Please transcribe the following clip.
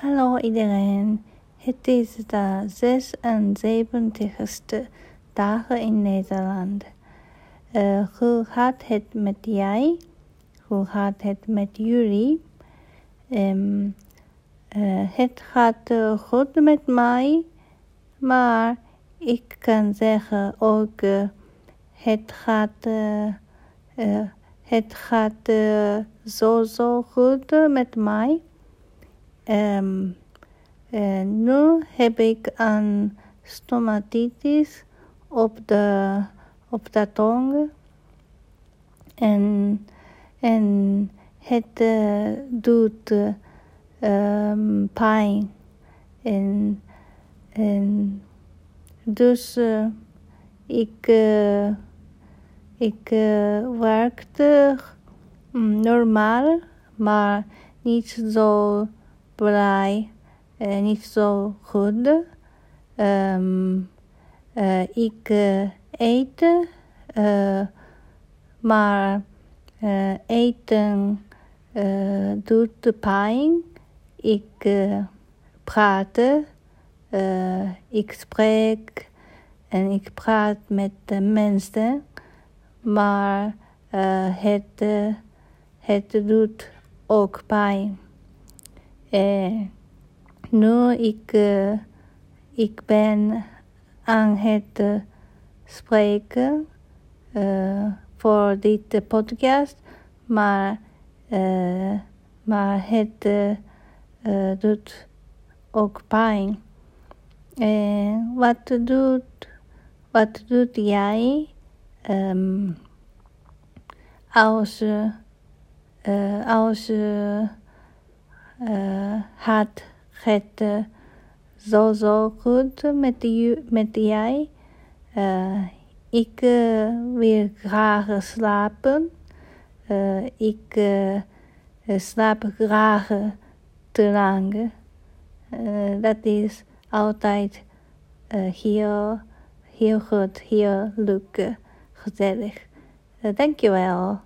Hallo iedereen, het is de 76ste dag in Nederland. Uh, hoe gaat het met jij? Hoe gaat het met jullie? Um, uh, het gaat uh, goed met mij, maar ik kan zeggen ook, het gaat, het gaat zo zo goed met mij. Um, nu heb ik een stomatitis op de, op de tong. En, en het uh, doet um, pijn. En, en dus uh, ik, ik werkte mm, normaal, maar niet zo blij, uh, niet zo goed. Um, ik uh, eet, maar eten doet pijn. Ik praat, ik spreek en ik praat met de mensen, maar het, het doet ook pijn. Eh, nu ik, uh, ik ben aan het uh, spreken uh, voor dit podcast, maar, maar het doet ook pijn. wat, doet, wat doet jij um, als, als had het uh, zo zo goed met, u, met jij. Uh, ik wil graag slapen. ik slaap graag te lang. dat is altijd heel, heel goed, heel leuk, gezellig. dankjewel.